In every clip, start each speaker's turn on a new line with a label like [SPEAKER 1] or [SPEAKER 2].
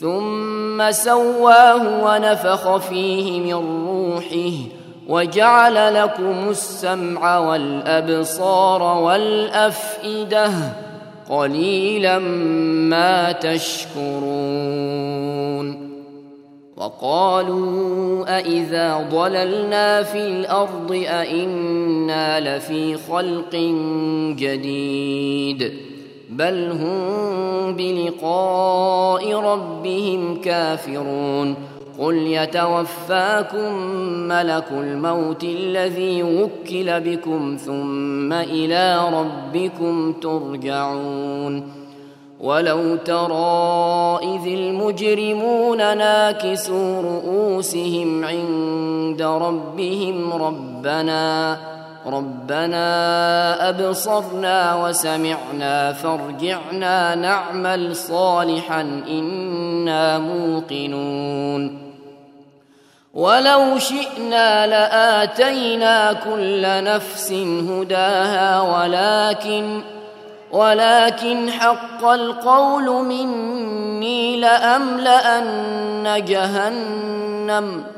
[SPEAKER 1] ثم سواه ونفخ فيه من روحه وجعل لكم السمع والأبصار والأفئدة قليلا ما تشكرون وقالوا أإذا ضللنا في الأرض أإنا لفي خلق جديد بل هم بلقاء ربهم كافرون قل يتوفاكم ملك الموت الذي وكل بكم ثم إلى ربكم ترجعون ولو ترى اذ المجرمون ناكسوا رؤوسهم عند ربهم ربنا ربنا أبصرنا وسمعنا فارجعنا نعمل صالحا إنا موقنون. ولو شئنا لآتينا كل نفس هداها ولكن ولكن حق القول مني لأملأن جهنم.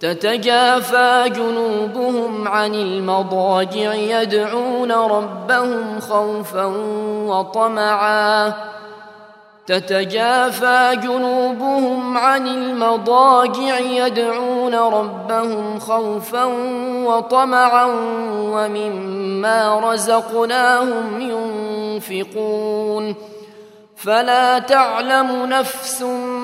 [SPEAKER 1] تتجافى جنوبهم عن المضاجع يدعون ربهم خوفا وطمعا. تتجافى جنوبهم عن المضاجع يدعون ربهم خوفا وطمعا ومما رزقناهم ينفقون. فلا تعلم نفس ما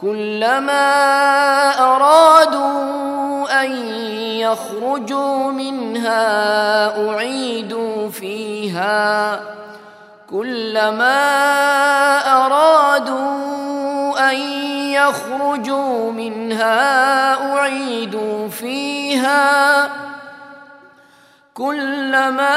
[SPEAKER 1] كلما أرادوا أن يخرجوا منها أعيدوا فيها. كلما أرادوا أن يخرجوا منها أعيدوا فيها. كلما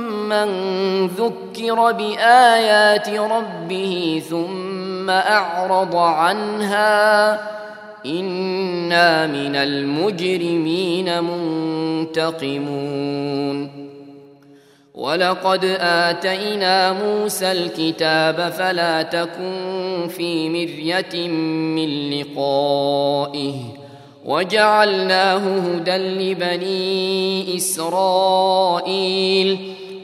[SPEAKER 1] ذكر بآيات ربه ثم أعرض عنها إنا من المجرمين منتقمون. ولقد آتينا موسى الكتاب فلا تكن في مرية من لقائه. وجعلناه هدى لبني إسرائيل.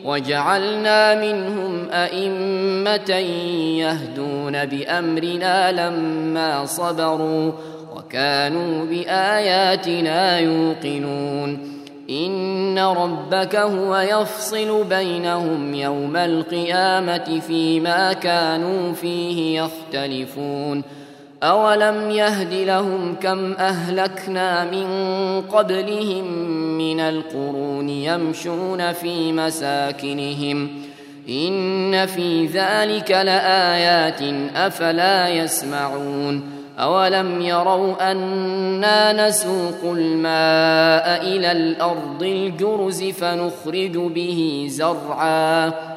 [SPEAKER 1] وجعلنا منهم أئمة يهدون بأمرنا لما صبروا وكانوا بآياتنا يوقنون. إن ربك هو يفصل بينهم يوم القيامة فيما كانوا فيه يختلفون. أولم يهد لهم كم أهلكنا من قبلهم من القرون يمشون في مساكنهم. إن في ذلك لآيات أفلا يسمعون. أولم يروا أنا نسوق الماء إلى الأرض الجرز فنخرج به زرعا.